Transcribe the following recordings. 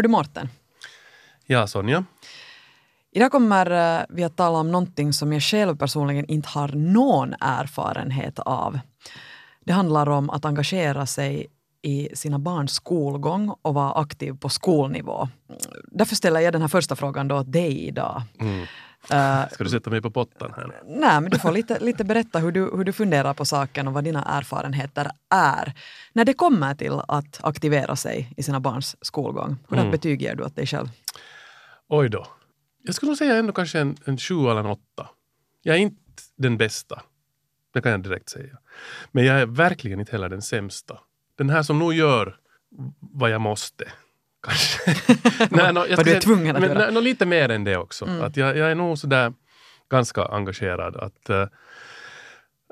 Hör du Mårten? Ja, Sonja. Idag kommer eh, vi att tala om någonting som jag själv personligen inte har någon erfarenhet av. Det handlar om att engagera sig i sina barns skolgång och vara aktiv på skolnivå. Därför ställer jag den här första frågan då åt dig idag. Mm. Uh, Ska du sätta mig på pottan här? Nej, men du får lite, lite berätta hur du, hur du funderar på saken och vad dina erfarenheter är när det kommer till att aktivera sig i sina barns skolgång. Hur mm. betyg ger du åt dig själv? Oj då. Jag skulle nog säga ändå kanske en, en sju eller en åtta. Jag är inte den bästa. Det kan jag direkt säga. Men jag är verkligen inte heller den sämsta. Den här som nog gör vad jag måste. Kanske. nej, no, jag vad du är tvungen att men, göra? No, lite mer än det också. Mm. Att jag, jag, är nog sådär ganska engagerad. Att, uh,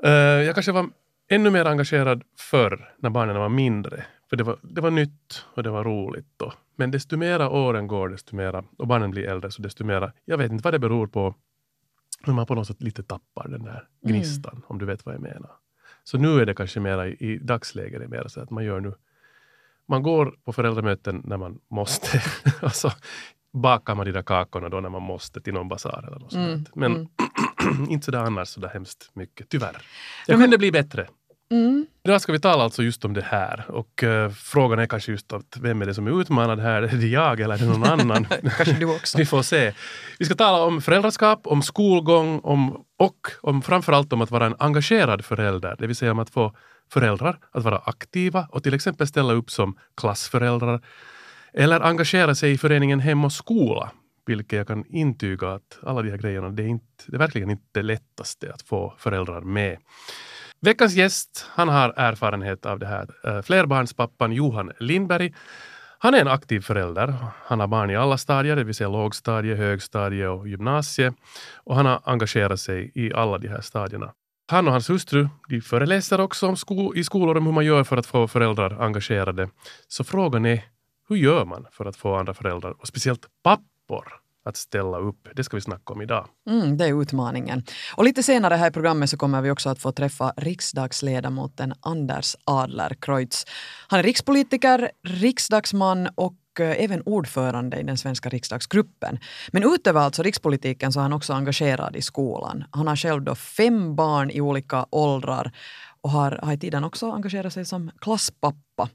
uh, jag kanske var ännu mer engagerad förr när barnen var mindre. För det var, det var nytt och det var roligt. Då. Men desto mera åren går, desto mera, och barnen blir äldre, så desto mera, jag vet inte vad det beror på, men man på något sätt lite tappar den där mm. gnistan, mm. om du vet vad jag menar. Så nu är det kanske mera i, i dagsläget, det är mera så att man gör nu, man går på föräldramöten när man måste, och så bakar man de där kakorna då när man måste till någon basar eller något mm. sånt. Men mm. inte sådär annars sådär hemskt mycket, tyvärr. Jag kunde bli bättre. Mm. Idag ska vi tala alltså just om det här och uh, frågan är kanske just att vem är det som är utmanad här? Är det jag eller är det någon annan? kanske du också. vi får se. Vi ska tala om föräldraskap, om skolgång om, och om framförallt om att vara en engagerad förälder, det vill säga om att få föräldrar att vara aktiva och till exempel ställa upp som klassföräldrar eller engagera sig i föreningen Hem och skola, vilket jag kan intyga att alla de här grejerna, det är, inte, det är verkligen inte det lättaste att få föräldrar med. Veckans gäst, han har erfarenhet av det här. Eh, flerbarnspappan Johan Lindberg. Han är en aktiv förälder. Han har barn i alla stadier, det vill säga lågstadie, högstadie och gymnasie. Och han har engagerat sig i alla de här stadierna. Han och hans hustru de föreläser också om sko i skolor om hur man gör för att få föräldrar engagerade. Så frågan är, hur gör man för att få andra föräldrar, och speciellt pappor, att ställa upp. Det ska vi snacka om idag. Mm, det är utmaningen. Och lite senare här i programmet så kommer vi också att få träffa riksdagsledamoten Anders Adler Kreutz. Han är rikspolitiker, riksdagsman och och även ordförande i den svenska riksdagsgruppen. Men utöver alltså rikspolitiken så är han också engagerad i skolan. Han har själv då fem barn i olika åldrar och har, har i tiden också engagerat sig som klasspappa.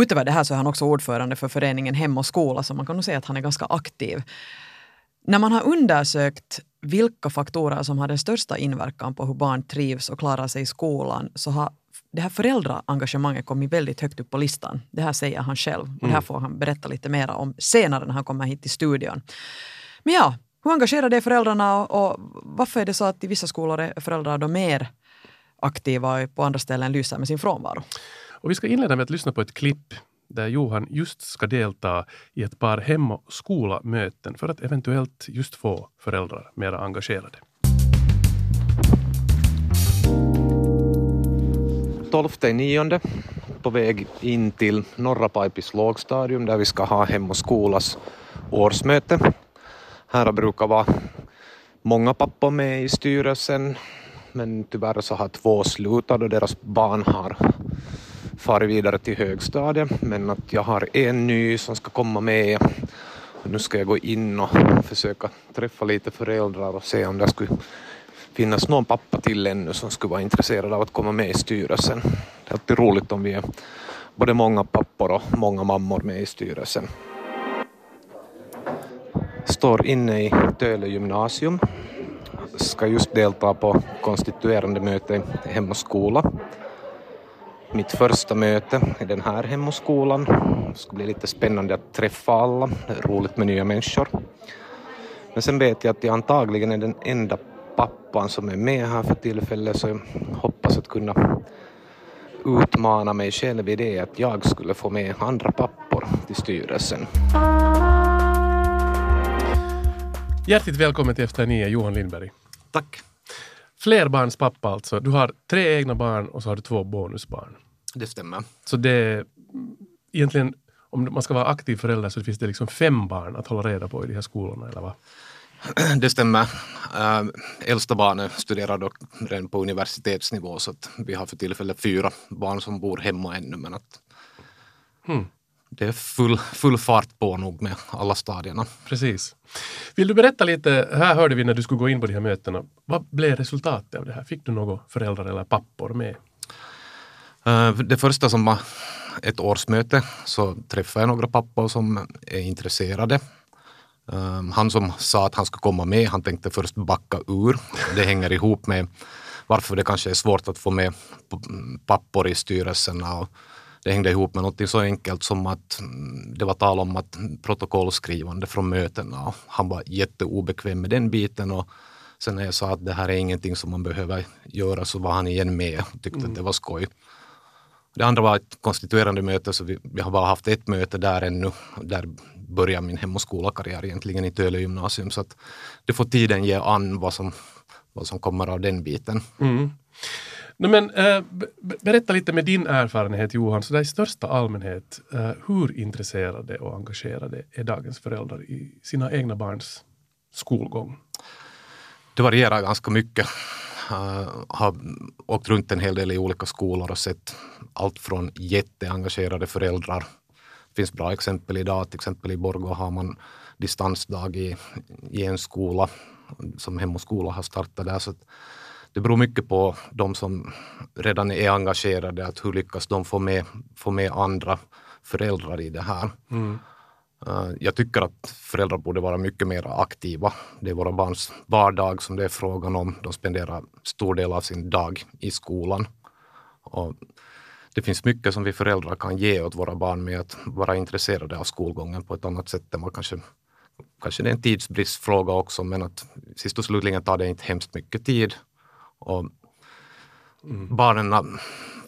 Utöver det här så är han också ordförande för föreningen Hem och skola, så man kan nog säga att han är ganska aktiv. När man har undersökt vilka faktorer som har den största inverkan på hur barn trivs och klarar sig i skolan så har det här föräldraengagemanget kommit väldigt högt upp på listan. Det här säger han själv och det här mm. får han berätta lite mer om senare när han kommer hit till studion. Men ja, hur engagerade är föräldrarna och varför är det så att i vissa skolor är föräldrar då mer aktiva och på andra ställen lyser med sin frånvaro? Och vi ska inleda med att lyssna på ett klipp där Johan just ska delta i ett par hem och skola-möten för att eventuellt just få föräldrar mer engagerade. 12 nionde på väg in till Norra Paipis lågstadium där vi ska ha Hem och skolas årsmöte. Här brukar vara många pappor med i styrelsen men tyvärr så har två slutat och deras barn har farit vidare till högstadiet men att jag har en ny som ska komma med. Nu ska jag gå in och försöka träffa lite föräldrar och se om det skulle finnas någon pappa till ännu som skulle vara intresserad av att komma med i styrelsen. Det är alltid roligt om vi är både många pappor och många mammor med i styrelsen. Står inne i Töle gymnasium. Ska just delta på konstituerande möte i Hem och skola mitt första möte i den här hem och skolan. Det ska bli lite spännande att träffa alla, det är roligt med nya människor. Men sen vet jag att jag antagligen är den enda pappan som är med här för tillfället så jag hoppas att kunna utmana mig själv i det att jag skulle få med andra pappor till styrelsen. Hjärtligt välkommen till Efter nio, Johan Lindberg. Tack. Flerbarnspappa alltså. Du har tre egna barn och så har du två bonusbarn. Det stämmer. Så det är egentligen, om man ska vara aktiv förälder så finns det liksom fem barn att hålla reda på i de här skolorna, eller vad? Det stämmer. Äh, äldsta barnet studerar dock redan på universitetsnivå så att vi har för tillfället fyra barn som bor hemma ännu men att hmm. det är full, full fart på nog med alla stadierna. Precis. Vill du berätta lite, här hörde vi när du skulle gå in på de här mötena, vad blev resultatet av det här? Fick du några föräldrar eller pappor med? Eh, det första som var ett årsmöte så träffade jag några pappor som är intresserade. Eh, han som sa att han skulle komma med, han tänkte först backa ur. Det hänger ihop med varför det kanske är svårt att få med pappor i styrelserna. Och det hängde ihop med något så enkelt som att mm, det var tal om att protokollskrivande från mötena. Och han var jätteobekväm med den biten. Och sen när jag sa att det här är ingenting som man behöver göra så var han igen med och tyckte mm. att det var skoj. Det andra var ett konstituerande möte, så vi, vi har bara haft ett möte där ännu. Där börjar min hem och skolakarriär egentligen i Töle gymnasium. Så att det får tiden ge an vad som, vad som kommer av den biten. Mm. No, men, äh, berätta lite med din erfarenhet Johan, så där i största allmänhet, äh, hur intresserade och engagerade är dagens föräldrar i sina egna barns skolgång? Det varierar ganska mycket. Uh, har åkt runt en hel del i olika skolor och sett allt från jätteengagerade föräldrar. Det finns bra exempel idag, till exempel i Borgå har man distansdag i, i en skola som Hem och skola har startat där. Så det beror mycket på de som redan är engagerade, att hur lyckas de få med, få med andra föräldrar i det här. Mm. Uh, jag tycker att föräldrar borde vara mycket mer aktiva. Det är våra barns vardag som det är frågan om. De spenderar stor del av sin dag i skolan. Och det finns mycket som vi föräldrar kan ge åt våra barn med att vara intresserade av skolgången på ett annat sätt än vad kanske Kanske det är en tidsbristfråga också, men att sist och slutligen tar det inte hemskt mycket tid. Och mm. Barnen,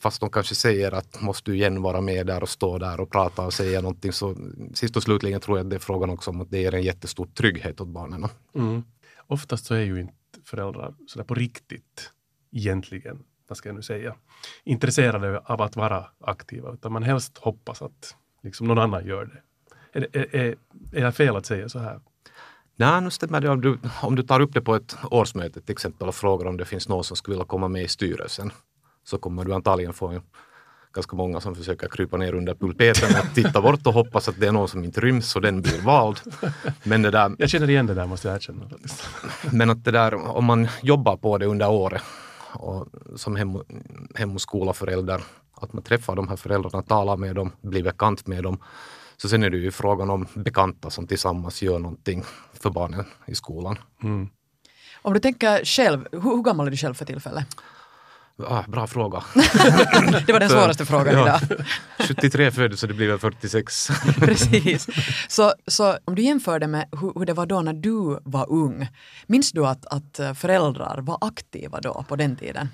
fast de kanske säger att måste du igen vara med där och stå där och prata och säga någonting, så sist och slutligen tror jag att det är frågan också om att det ger en jättestor trygghet åt barnen. Mm. Oftast så är ju inte föräldrar sådär på riktigt egentligen vad ska jag nu säga, intresserade av att vara aktiva, utan man helst hoppas att liksom någon annan gör det. Är, är, är, är jag fel att säga så här? Nej, nu stämmer det om du, om du tar upp det på ett årsmöte till exempel och frågar om det finns någon som skulle vilja komma med i styrelsen så kommer du antagligen få en, ganska många som försöker krypa ner under pulpeten och titta bort och hoppas att det är någon som inte ryms och den blir vald. Men det där, jag känner igen det där måste jag erkänna. Men att det där, om man jobbar på det under året och som hem, hem och skolaförälder, att man träffar de här föräldrarna, talar med dem, blir bekant med dem. Så sen är det ju frågan om bekanta som tillsammans gör någonting för barnen i skolan. Mm. Om du tänker själv, hur, hur gammal är du själv för tillfället? Ah, bra fråga. det var den svåraste frågan ja, idag. 73 född så det blir väl 46. Precis. Så, så om du jämför det med hur, hur, det var då när du var ung. Minns du att, att föräldrar var aktiva då på den tiden?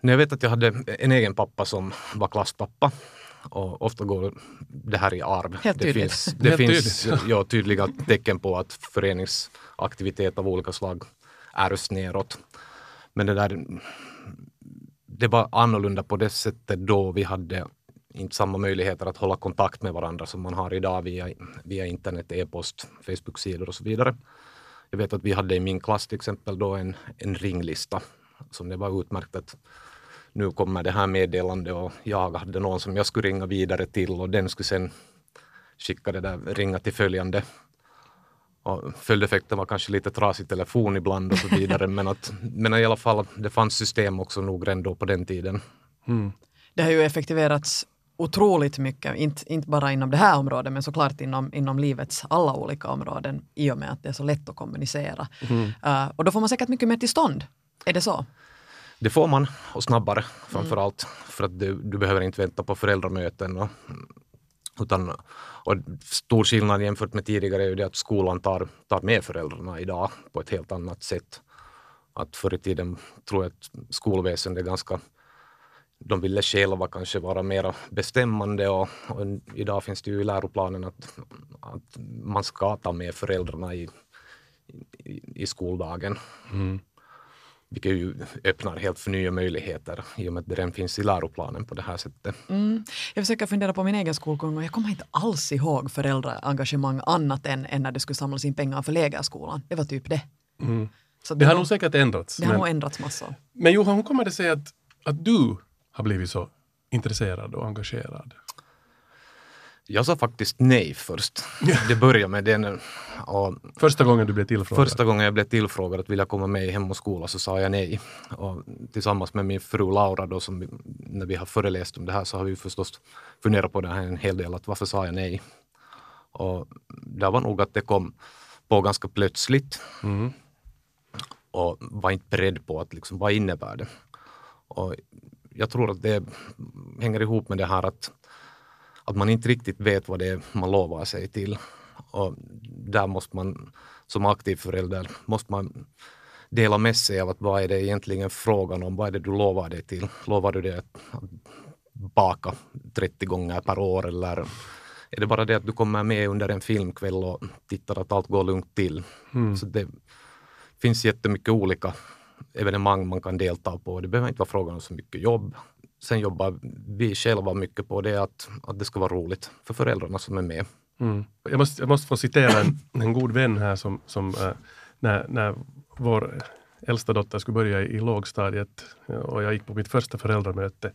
Jag vet att jag hade en egen pappa som var klasspappa. Och ofta går det här i arv. Helt det finns, det finns ja, tydliga tecken på att föreningsaktivitet av olika slag ärvs neråt. Men det där det var annorlunda på det sättet då vi hade inte samma möjligheter att hålla kontakt med varandra som man har idag via, via internet, e-post, Facebook-sidor och så vidare. Jag vet att vi hade i min klass till exempel då en, en ringlista som det var utmärkt att nu kommer det här meddelandet och jag hade någon som jag skulle ringa vidare till och den skulle sen skicka det där, ringa till följande och följdeffekten var kanske lite trasig telefon ibland och så vidare. men, att, men i alla fall, det fanns system också nog ändå på den tiden. Mm. Det har ju effektiverats otroligt mycket, inte, inte bara inom det här området men såklart inom, inom livets alla olika områden i och med att det är så lätt att kommunicera. Mm. Uh, och då får man säkert mycket mer till stånd. Är det så? Det får man, och snabbare framför mm. allt. För att du, du behöver inte vänta på föräldramöten och utan, och stor skillnad jämfört med tidigare är ju det att skolan tar, tar med föräldrarna idag på ett helt annat sätt. Att förr i tiden tror jag att skolväsendet är ganska de ville själva kanske vara mer bestämmande och, och, idag finns det ju i läroplanen att, att man ska ta med föräldrarna i, i, i skoldagen. Mm. Vilket ju öppnar helt för nya möjligheter i och med att det redan finns i läroplanen på det här sättet. Mm. Jag försöker fundera på min egen skolgång och jag kommer inte alls ihåg föräldraengagemang annat än, än när det skulle samlas in pengar för lägerskolan. Det var typ det. Mm. Så det, det har nog säkert ändrats. Det men, har nog ändrats massor. Men Johan, hur kommer det sig att, att du har blivit så intresserad och engagerad? Jag sa faktiskt nej först. Det började med den. Och Första gången du blev tillfrågad? första gången jag blev tillfrågad att vilja komma med i Hem och skola så sa jag nej. Och tillsammans med min fru Laura då, som vi, när vi har föreläst om det här så har vi förstås funderat på det här en hel del. Att varför sa jag nej? Och det var nog att det kom på ganska plötsligt. Mm. och var inte beredd på att liksom, vad innebär det? Och jag tror att det hänger ihop med det här att, att man inte riktigt vet vad det är man lovar sig till. Och där måste man som aktiv förälder måste man dela med sig av att vad är det egentligen frågan om? Vad är det du lovar dig till? Lovar du dig att, att baka 30 gånger per år eller är det bara det att du kommer med under en filmkväll och tittar att allt går lugnt till? Så det finns jättemycket olika evenemang man kan delta på. Det behöver inte vara frågan om så mycket jobb. Sen jobbar vi själva mycket på det att, att det ska vara roligt för föräldrarna som är med. Mm. Jag, måste, jag måste få citera en, en god vän här som, som äh, när, när vår äldsta dotter skulle börja i, i lågstadiet eh, och jag gick på mitt första föräldramöte.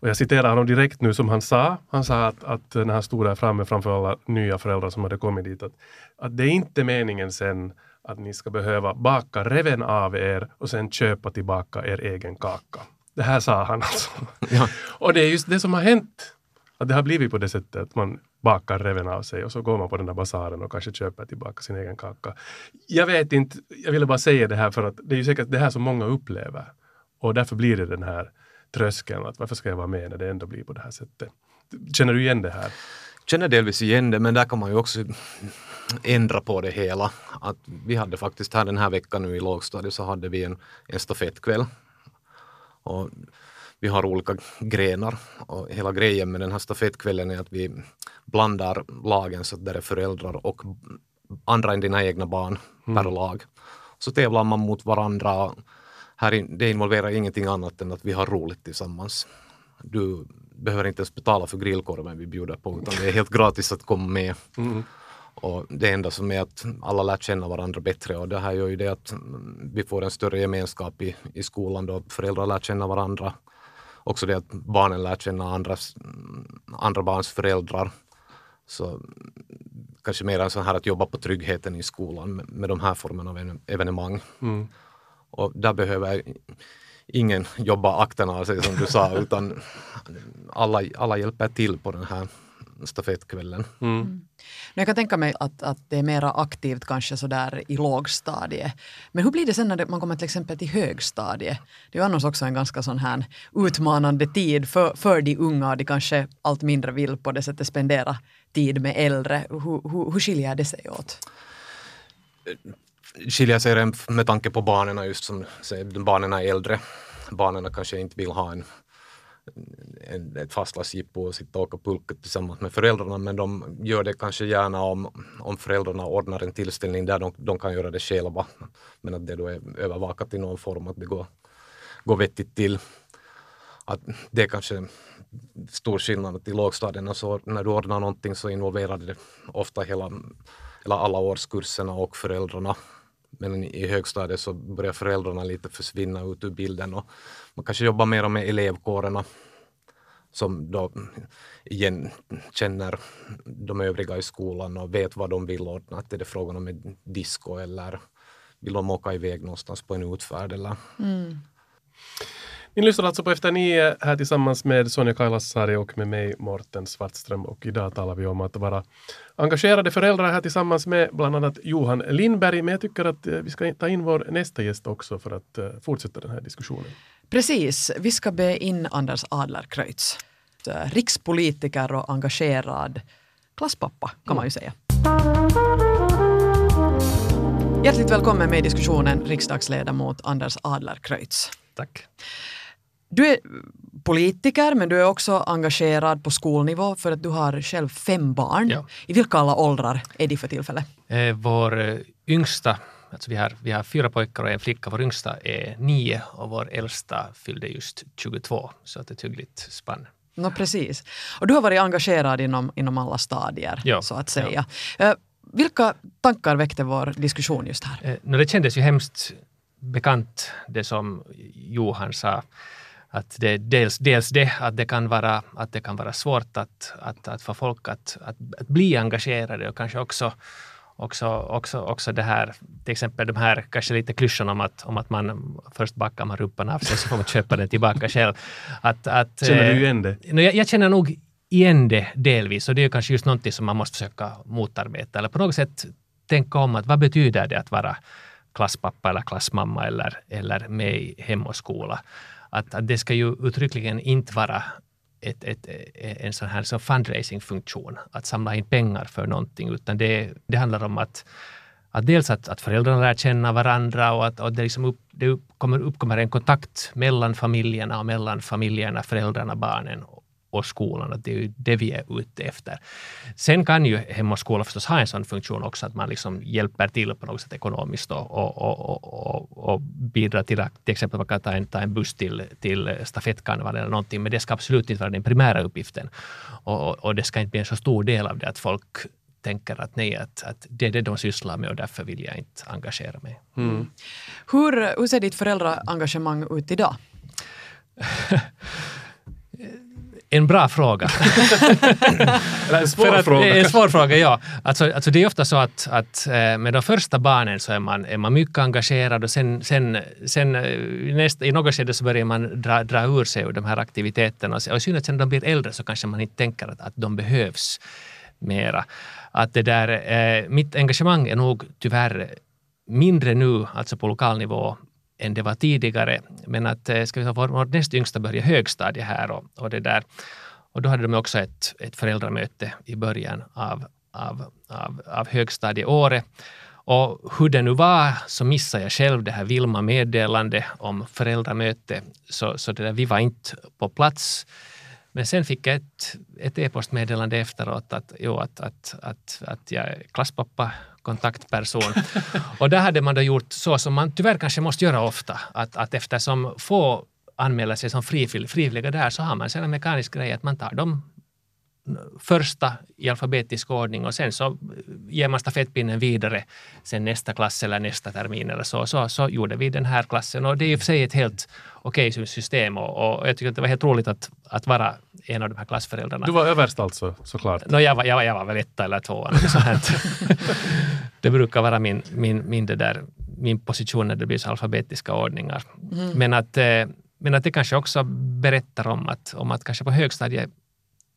Och jag citerar honom direkt nu som han sa. Han sa att, att när han stod där framme framför alla nya föräldrar som hade kommit dit att, att det är inte meningen sen att ni ska behöva baka reven av er och sen köpa tillbaka er egen kaka. Det här sa han alltså. Ja. Och det är just det som har hänt. Att det har blivit på det sättet att man bakar reven av sig och så går man på den där basaren och kanske köper tillbaka sin egen kaka. Jag vet inte, jag ville bara säga det här för att det är ju säkert det här som många upplever. Och därför blir det den här tröskeln att varför ska jag vara med när det ändå blir på det här sättet. Känner du igen det här? känner delvis igen det, men där kan man ju också ändra på det hela. Att vi hade faktiskt här den här veckan nu i lågstadiet så hade vi en, en stafettkväll. Och vi har olika grenar och hela grejen med den här stafettkvällen är att vi blandar lagen så att det är föräldrar och andra än dina egna barn per lag. Så tävlar man mot varandra. Här in, det involverar ingenting annat än att vi har roligt tillsammans. Du behöver inte ens betala för grillkorven vi bjuder på utan det är helt gratis att komma med. Och det enda som är att alla lär känna varandra bättre och det här gör ju det att vi får en större gemenskap i, i skolan då föräldrar lär känna varandra. Också det att barnen lär känna andras, andra barns föräldrar. Så kanske mer en sån här att jobba på tryggheten i skolan med, med de här formerna av even- evenemang. Mm. Och där behöver ingen jobba akterna av sig som du sa utan alla, alla hjälper till på den här stafettkvällen. Mm. Men jag kan tänka mig att, att det är mera aktivt kanske sådär i lågstadiet. Men hur blir det sen när man kommer till exempel till högstadiet? Det är ju annars också en ganska sån här utmanande tid för, för de unga och de kanske allt mindre vill på det sättet spendera tid med äldre. Hur, hur, hur skiljer det sig åt? skiljer sig med tanke på barnen just som barnen är äldre. Barnen kanske inte vill ha en, en, ett fastlagsjippo och sitta och åka pulka tillsammans med föräldrarna men de gör det kanske gärna om, om föräldrarna ordnar en tillställning där de, de kan göra det själva. Men att det då är övervakat i någon form, att det går, går vettigt till. Att det är kanske stor skillnad att i lågstadierna så när du ordnar någonting så involverar det ofta hela, eller alla årskurserna och föräldrarna. Men i högstadiet så börjar föräldrarna lite försvinna ut ur bilden och man kanske jobbar mer med elevkårerna som då igen känner de övriga i skolan och vet vad de vill ordna. Att är det frågan om en disco eller vill de åka iväg någonstans på en utfärd eller Ni lyssnar alltså på Efter nio här tillsammans med Sonja Kailasari och med mig Morten Svartström och idag talar vi om att vara engagerade föräldrar här tillsammans med bland annat Johan Lindberg. Men jag tycker att eh, vi ska ta in vår nästa gäst också för att eh, fortsätta den här diskussionen. Precis, vi ska be in Anders Adlercreutz. Eh, Rikspolitiker och engagerad klasspappa kan man ju säga. Hjärtligt välkommen med i diskussionen riksdagsledamot Anders Adlercreutz. Tack. Du är politiker men du är också engagerad på skolnivå för att du har själv fem barn. Ja. I vilka alla åldrar är de för tillfället? Eh, vår eh, yngsta, alltså vi har, vi har fyra pojkar och en flicka, vår yngsta är nio och vår äldsta fyllde just 22, så att det är ett hyggligt spann. No, precis. Och du har varit engagerad inom, inom alla stadier, Ja, så att säga. Eh, vilka tankar väckte vår diskussion just här? Eh, no, det kändes ju hemskt bekant det som Johan sa, att det dels, dels det att det kan vara, att det kan vara svårt att, att, att få folk att, att, att bli engagerade och kanske också också, också, också det här, till exempel de här kanske lite klyschorna om att, om att man först backar man rumpan av sig så får man köpa den tillbaka själv. Att, att, Känner du eh, igen det? jag, jag känner nog igen det delvis och det är kanske just någonting som man måste försöka motarbeta eller på något sätt tänka om att vad betyder det att vara klasspappa eller klassmamma eller, eller med i hem och skola. Att, att det ska ju uttryckligen inte vara ett, ett, en sån här liksom fundraising-funktion, att samla in pengar för någonting, utan det, det handlar om att, att dels att, att föräldrarna lär känna varandra och att och det, liksom upp, det uppkommer, uppkommer en kontakt mellan familjerna och mellan familjerna, föräldrarna, barnen och skolan. Att det är ju det vi är ute efter. Sen kan ju Hem och skola förstås ha en sån funktion också, att man liksom hjälper till på något sätt ekonomiskt och, och, och, och, och bidrar till att till exempel man kan ta en, ta en buss till, till stafettkarneval eller någonting, men det ska absolut inte vara den primära uppgiften. Och, och det ska inte bli en så stor del av det att folk tänker att nej, att, att det är det de sysslar med och därför vill jag inte engagera mig. Mm. Hur, hur ser ditt föräldraengagemang ut idag? En bra fråga. Eller en svår att, fråga. En svår fråga, ja. Alltså, alltså det är ofta så att, att eh, med de första barnen så är man, är man mycket engagerad och sen, sen, sen eh, nästa, i något skede så börjar man dra, dra ur sig ur de här aktiviteterna. Och i synnerhet sen när de blir äldre så kanske man inte tänker att, att de behövs mera. Att det där, eh, mitt engagemang är nog tyvärr mindre nu, alltså på lokal nivå, än det var tidigare. Men att eh, ska vi säga, vår, vår näst yngsta började högstadie här och, och det där. Och då hade de också ett, ett föräldramöte i början av, av, av, av högstadieåret. Och hur det nu var så missade jag själv det här Vilma meddelande om föräldramöte. Så, så det där, vi var inte på plats. Men sen fick jag ett, ett e-postmeddelande efteråt att, jo, att, att, att, att jag är klasspappa, kontaktperson. och där hade man då gjort så som man tyvärr kanske måste göra ofta, att, att eftersom få anmäler sig som frivilliga där så har man en mekanisk grej att man tar dem första i alfabetisk ordning och sen så ger man stafettpinnen vidare sen nästa klass eller nästa termin eller så. Så, så gjorde vi den här klassen och det är i och för sig ett helt okej okay system och, och jag tycker att det var helt roligt att, att vara en av de här klassföräldrarna. Du var överst alltså, såklart? No, jag, var, jag, var, jag var väl etta eller tvåa. det brukar vara min, min, min, det där, min position när det blir så alfabetiska ordningar. Mm. Men, att, eh, men att det kanske också berättar om att, om att kanske på högstadiet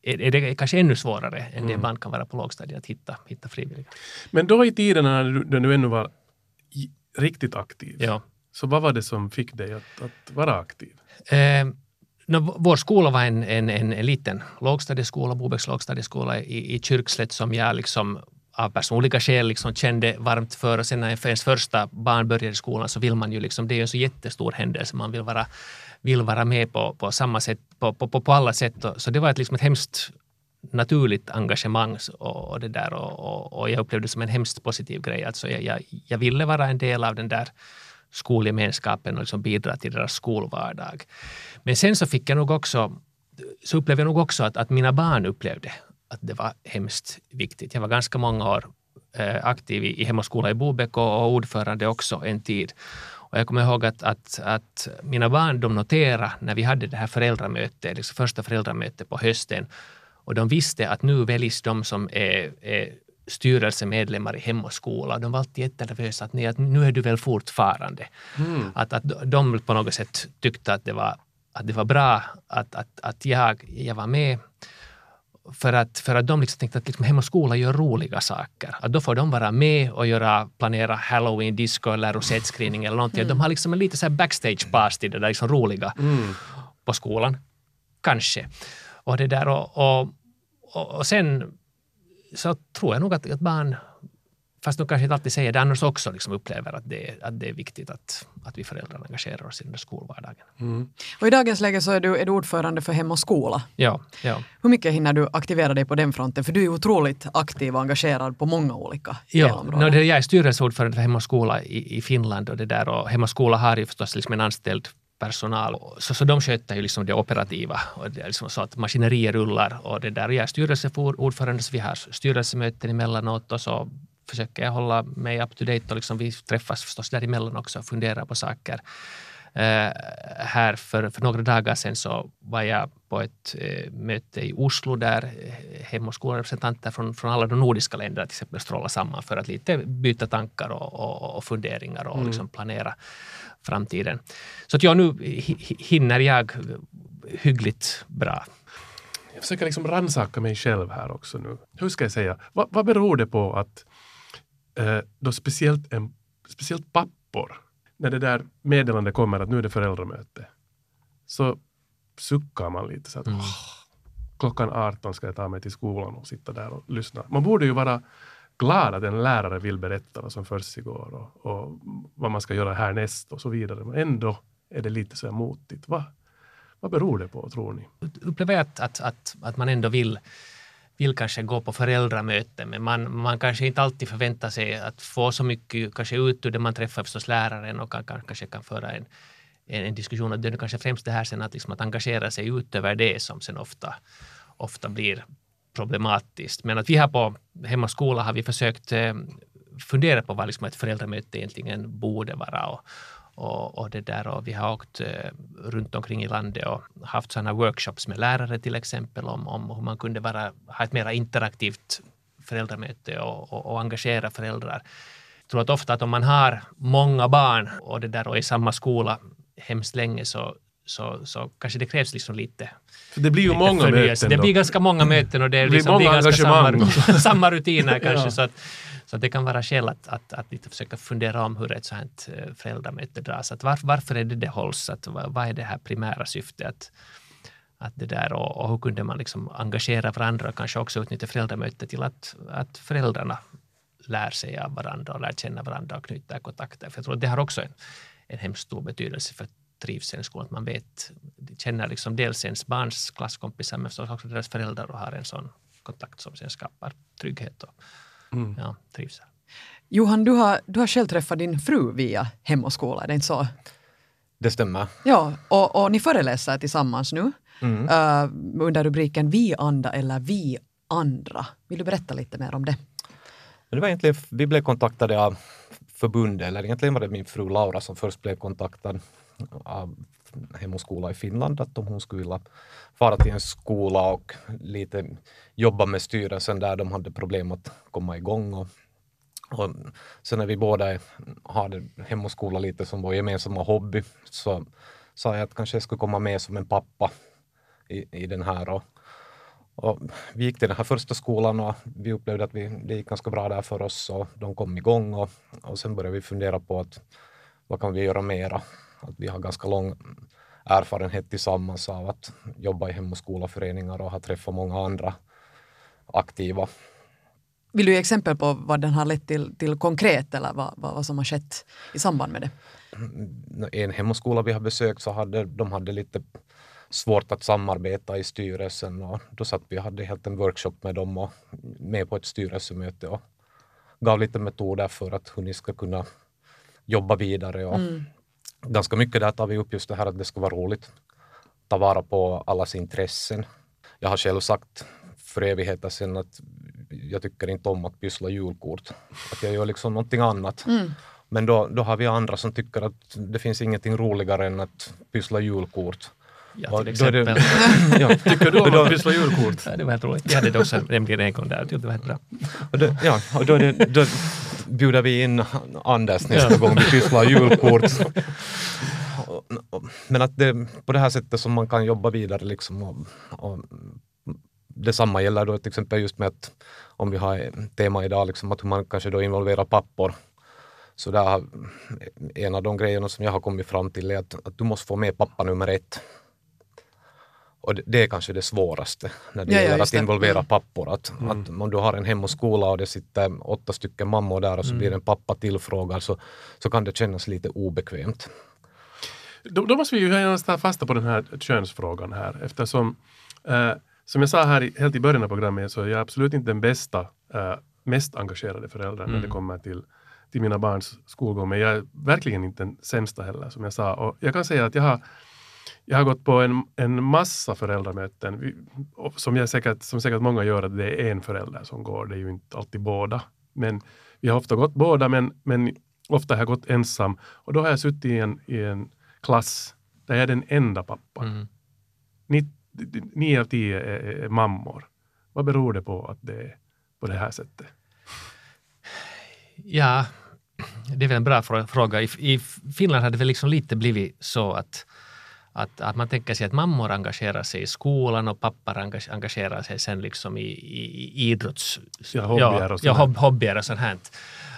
är det kanske ännu svårare än mm. det ibland kan vara på lågstadiet att hitta, hitta frivilliga. Men då i tiden när du, när du ännu var riktigt aktiv, ja. så vad var det som fick dig att, att vara aktiv? Eh, no, vår skola var en, en, en, en liten lågstadieskola, Bobäcks lågstadieskola i, i Kyrkslätt som jag liksom av personliga skäl liksom kände varmt för. Och sen när ens första barn började i skolan så vill man ju liksom, det är ju en så jättestor händelse. Man vill vara vill vara med på, på samma sätt, på, på, på alla sätt. Så det var ett, liksom ett hemskt naturligt engagemang och, och det där och, och, och, jag upplevde det som en hemskt positiv grej. Alltså jag, jag, jag ville vara en del av den där skolgemenskapen och liksom bidra till deras skolvardag. Men sen så fick jag nog också, så upplevde jag nog också att, att mina barn upplevde att det var hemskt viktigt. Jag var ganska många år eh, aktiv i, Hem och skola i Bobek och ordförande också en tid. Och jag kommer ihåg att, att, att mina barn de noterade när vi hade det här föräldramötet, liksom första föräldramötet på hösten, och de visste att nu väljs de som är, är styrelsemedlemmar i Hem och skola. De var alltid jättenervösa att, nej, att nu är du väl fortfarande. Mm. Att, att de på något sätt tyckte att det var, att det var bra att, att, att jag, jag var med för att, för att de liksom tänkte att liksom Hem och skola gör roliga saker. Att då får de vara med och göra, planera halloween, disco eller rosettscreening eller någonting. Mm. De har liksom en lite så backstage pass till det där liksom roliga mm. på skolan. Kanske. Och det där och, och, och, sen så tror jag nog att, att barn Fast de kanske inte alltid säger det, annars också liksom upplever att det, är, att det är viktigt att, att vi föräldrar engagerar oss i den där skolvardagen. Mm. Och I dagens läge så är du, är du ordförande för Hem och skola. Ja, ja. Hur mycket hinner du aktivera dig på den fronten? För du är otroligt aktiv och engagerad på många olika ja, delområden. No, jag är styrelseordförande för Hem och skola i, i Finland och det där och Hem och skola har ju förstås liksom en anställd personal. Så, så de sköter ju liksom det operativa och det är liksom så att maskinerier rullar och det där. Jag är styrelseordförande så vi har styrelsemöten emellanåt och så försöker jag hålla mig up to date och liksom vi träffas förstås däremellan också och funderar på saker Eh, här för, för några dagar sedan så var jag på ett eh, möte i Oslo där eh, Hem och skolrepresentanter från, från alla de nordiska länderna till exempel strålar samman för att lite byta tankar och, och, och funderingar och Mm. liksom planera framtiden. Så att ja, nu hi- hinner jag hyggligt bra. Jag försöker liksom rannsaka mig själv här också nu. Hur ska jag säga? Va, vad beror det på att då speciellt, en, speciellt pappor, när det där meddelandet kommer att nu är det föräldramöte, så suckar man lite så att Mm. "Åh, klockan 18 ska jag ta mig till skolan och sitta där och lyssna. Man borde ju vara glad att en lärare vill berätta vad som försiggår och, och vad man ska göra härnäst och så vidare. Men ändå är det lite så här motigt. Va, vad beror det på, tror ni? upplever jag att, att, att, att man ändå vill, vill kanske gå på föräldramöten men man, man kanske inte alltid förväntar sig att få så mycket kanske ut ur det man träffar förstås läraren och kan, kan, kanske kan föra en, en, en diskussion. Och det är kanske främst det här sen att, liksom att engagera sig utöver det som sen ofta, ofta blir problematiskt. Men att vi här på Hem och skola har vi försökt eh, fundera på vad liksom ett föräldramöte egentligen borde vara. Och, och, och, det där, och vi har åkt eh, runt omkring i landet och haft sådana workshops med lärare till exempel om, om hur man kunde vara, ha ett mer interaktivt föräldramöte och, och, och engagera föräldrar. Jag tror att ofta att om man har många barn och det där och i samma skola hemskt länge så, så, så kanske det krävs liksom lite För det blir ju många förnyelse. möten Det blir ganska många möten och det, är Det blir liksom, blir ganska samma, samma rutiner kanske. Ja. Så, att, så det kan vara skäl att, att, att lite försöka fundera om hur ett sådant eh, föräldramöte dras. Att var, varför är det det hålls? Att, vad, är det här primära syftet? Att, att det där, och, och hur kunde man liksom engagera varandra och kanske också utnyttja föräldramötet till att, att föräldrarna lär sig av varandra och lär känna varandra och knyter kontakter. För jag tror att det har också en, en hemskt stor betydelse för trivseln i skolan. Att man vet, känner liksom dels ens barns klasskompisar men också deras föräldrar och har en sån kontakt som sen skapar trygghet och Mm. ja, trivsel. Johan, du har, du har själv träffat din fru via Hem och skola, är det inte så? Det stämmer. Ja, och, och ni föreläser tillsammans nu Mm. eh, under rubriken Vi anda eller Vi andra. Vill du berätta lite mer om det? Men det var egentligen, vi blev kontaktade av förbundet, eller egentligen var det min fru Laura som först blev kontaktad av Hem och skola i Finland, att om hon skulle vilja fara till en skola och lite jobba med styrelsen där de hade problem att komma igång. Och, och sen när vi båda hade Hem och skola lite som vår gemensamma hobby så sa jag att kanske jag skulle komma med som en pappa i, i den här. Och, och vi gick till den här första skolan och vi upplevde att vi, det gick ganska bra där för oss och de kom igång och, och sen började vi fundera på att vad kan vi göra mera? Att vi har ganska lång erfarenhet tillsammans av att jobba i hem och skolaföreningar och har träffat många andra aktiva. Vill du ge exempel på vad den har lett till, till konkret eller vad, vad, vad som har skett i samband med det? En hem och skola vi har besökt så hade de hade lite svårt att samarbeta i styrelsen och då satt vi och hade helt en workshop med dem och med på ett styrelsemöte och gav lite metoder för att hur ni ska kunna jobba vidare och ganska mycket där tar vi upp just det här att det ska vara roligt. Ta vara på allas intressen. Jag har själv sagt för evigheter sedan att jag tycker inte om att pyssla julkort. Att jag gör liksom någonting annat. Men då, då har vi andra som tycker att det finns ingenting roligare än att pyssla julkort. Ja, till då är det- exempel. ja, Tycker du om att pyssla julkort? Ja, det var helt roligt. Vi hade det också nämligen en gång där. Jag det var helt bra. och då, ja, och då, då bjuder vi in Anders nästa gång vi pysslar julkort. Men att det på det här sättet som man kan jobba vidare liksom och, och Detsamma gäller då till exempel just med att om vi har tema idag, liksom att hur man kanske då involverar pappor. Så där en av de grejerna som jag har kommit fram till är att, att du måste få med pappa nummer ett. Och det, är kanske det svåraste när det Ja, ja, gäller just att involvera Mm. pappor. Att, att om du har en hem och skola och det sitter åtta stycken mammor där och så blir en pappa tillfrågad så, så kan det kännas lite obekvämt. Då, då måste vi ju ta fasta på den här könsfrågan här eftersom eh, som jag sa här i, helt i början av programmet så är jag absolut inte den bästa, eh, mest engagerade föräldern när det kommer till, till mina barns skolgång. Men jag är verkligen inte den sämsta heller som jag sa. Och jag kan säga att jag har, jag har gått på en, en massa föräldramöten Vi- som, jag säkert, som säkert många gör att det är en förälder som går. Det är ju inte alltid båda. Men vi har ofta gått båda men, men ofta har jag gått ensam. Och då har jag suttit i en, i en klass där jag är den enda pappan. Mm. Ni, nio av tio är, är mammor. Vad beror det på att det är på det här sättet? Ja, det är väl en bra frå- fråga. I, I Finland har det väl liksom lite blivit så att, att, att man tänker sig att mammor engagerar sig i skolan och pappor engage- engagerar sig sen liksom i, i, i idrotts... Ja, hobbyer och ja, sånt hob, hobbyer och sånt här.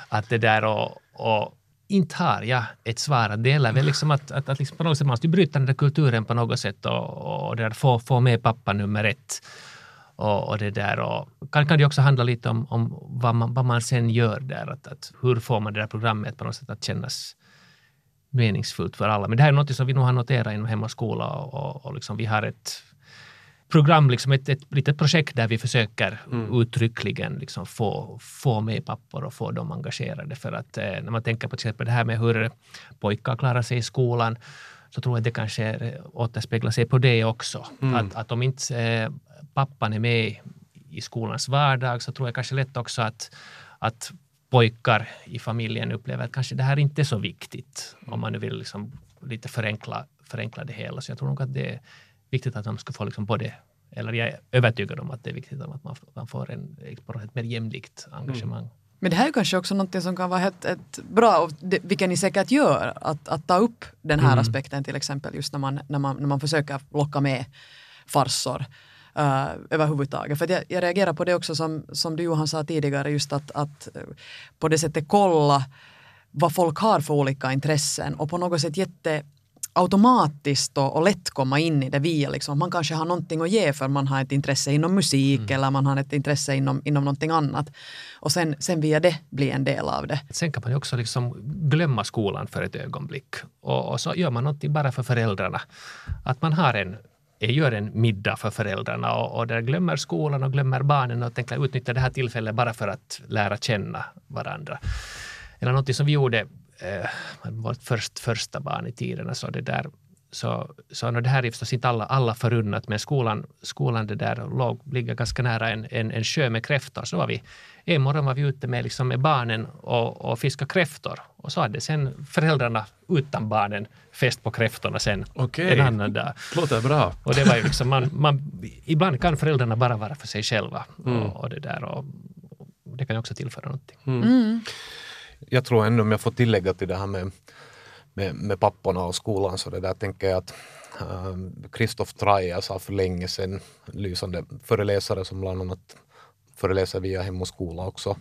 Att det där och, och inte har jag ett svar. Att det gäller väl liksom att, att, att liksom på något sätt man måste bryta den där kulturen på något sätt och, och det där, få, få med pappa nummer ett. Och, och det där och kan, kan det också handla lite om, om vad, man, vad man sen gör där. Att, att hur får man det där programmet på något sätt att kännas meningsfullt för alla. Men det här är något som vi nog har noterat inom Hem och skola och, och, liksom vi har ett program, liksom ett, ett litet projekt där vi försöker uttryckligen liksom få, få med pappor och få dem engagerade. För att eh, när man tänker på till exempel det här med hur pojkar klarar sig i skolan så tror jag att det kanske eh, återspeglar sig på det också. Att, att om inte eh, pappan är med i skolans vardag så tror jag kanske lätt också att, att pojkar i familjen upplever att kanske det här inte är så viktigt. Om man nu vill liksom lite förenkla, förenkla det hela. Så jag tror nog att det är viktigt att de ska få liksom både eller jag är övertygad om att det är viktigt att man, man får en, ett mer jämlikt engagemang. Men det här är kanske också något som kan vara ett, ett bra, och det, vilket ni säkert gör, att, att ta upp den här Mm. aspekten till exempel just när man, när man, när man försöker locka med farsor uh, överhuvudtaget. För jag, jag reagerar på det också som, som du Johan sa tidigare, just att, att eh, på det sättet kolla vad folk har för olika intressen och på något sätt jätte automatiskt och, och lätt komma in i det via liksom, man kanske har någonting att ge för man har ett intresse inom musik eller man har ett intresse inom, inom någonting annat. Och sen, sen via det bli en del av det. Sen kan man ju också liksom glömma skolan för ett ögonblick. Och, och så gör man någonting bara för föräldrarna. Att man har en gör en middag för föräldrarna och, och där glömmer skolan och glömmer barnen och tänker utnyttja det här tillfället bara för att lära känna varandra. Eller något som vi gjorde, eh, vårt först, första barn i tiden, alltså det där så, så no, det här är förstås inte alla, alla förunnat, men skolan, skolan det där låg, ligger ganska nära en, en, en sjö med kräftor. Så var vi, en morgon var vi ute med, liksom med barnen och, och fiskade kräftor. Och så hade sen föräldrarna utan barnen fest på kräftorna sen Okej. en annan dag. Låter bra. Och det var ju liksom, man, man, ibland kan föräldrarna bara vara för sig själva. Och, och det där och, det kan ju också tillföra någonting. Mm. Jag tror ändå om jag får tillägga till det här med, med, med papporna och skolan så det där tänker jag att Kristoff äh, Traja sa för länge sedan, lysande föreläsare som bland annat föreläser via Hem och skola också.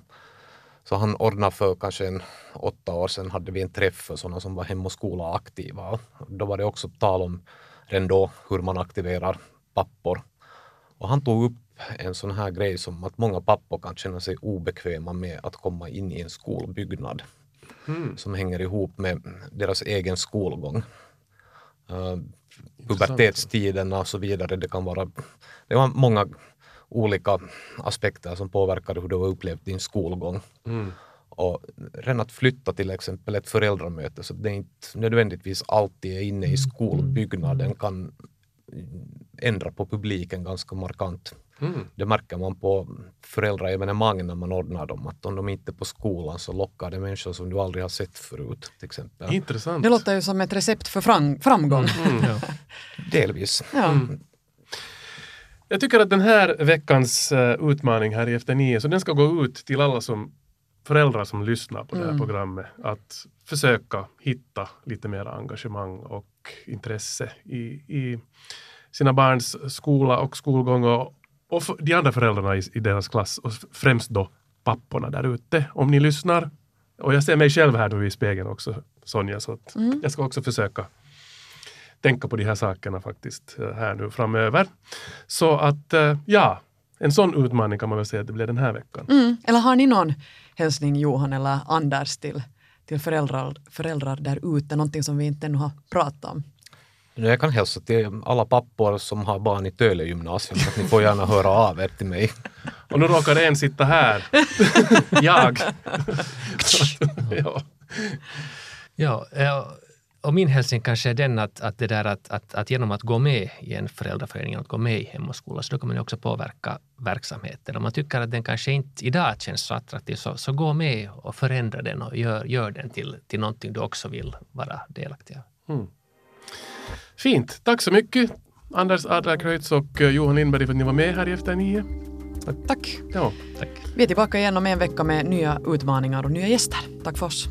Så han ordnade för kanske en åtta år sedan hade vi en träff för sådana som var Hem och skola aktiva. Då var det också tal om redan då hur man aktiverar pappor. Och han tog upp en sån här grej som att många pappor kan känna sig obekväma med att komma in i en skolbyggnad som hänger ihop med deras egen skolgång. Uh, pubertetstiderna och så vidare. Det kan vara det var många olika aspekter som påverkar hur du har upplevt din skolgång. Mm. Och redan att flytta till exempel ett föräldramöte så det är inte nödvändigtvis alltid är inne i skolbyggnaden kan ändra på publiken ganska markant. Mm. Det märker man på föräldraevenemang när man ordnar dem, att om de inte är på skolan så lockar det människor som du aldrig har sett förut. till exempel. Intressant. Det låter ju som ett recept för fram, framgång. Ja. Delvis. Ja. Jag tycker att den här veckans eh, utmaning här i Efter nio, så den ska gå ut till alla som föräldrar som lyssnar på det här programmet. Att försöka hitta lite mer engagemang och intresse i, i sina barns skola och skolgång och, och de andra föräldrarna i, i deras klass och främst då papporna där ute. Om ni lyssnar, och jag ser mig själv här nu i spegeln också Sonja, så att jag ska också försöka tänka på de här sakerna faktiskt eh, här nu framöver. Så att eh, ja, en sån utmaning kan man väl säga att det blev den här veckan. Mm. Eller har ni någon hälsning Johan eller Anders till, till föräldrar, föräldrar där ute? Någonting som vi inte ännu har pratat om. Jag kan hälsa till alla pappor som har barn i Töle gymnasium att ni får gärna höra av er till mig. Och nu råkar en sitta här. jag. ja. Ja, eh, och min hälsning kanske är den att, att, det där att, att, att genom att gå med i en föräldraförening, att gå med i Hem och skola, så då kan man också påverka verksamheten. Om man tycker att den kanske inte idag känns så attraktiv, så, så gå med och förändra den och gör, gör den till, till någonting du också vill vara delaktig av. Mm. Fint. Tack så mycket Anders Adlercreutz och eh, Johan Lindberg för att ni var med här i Efter nio. Tack. Ja. Tack. Vi är tillbaka igen om en vecka med nya utmaningar och nya gäster. Tack för oss.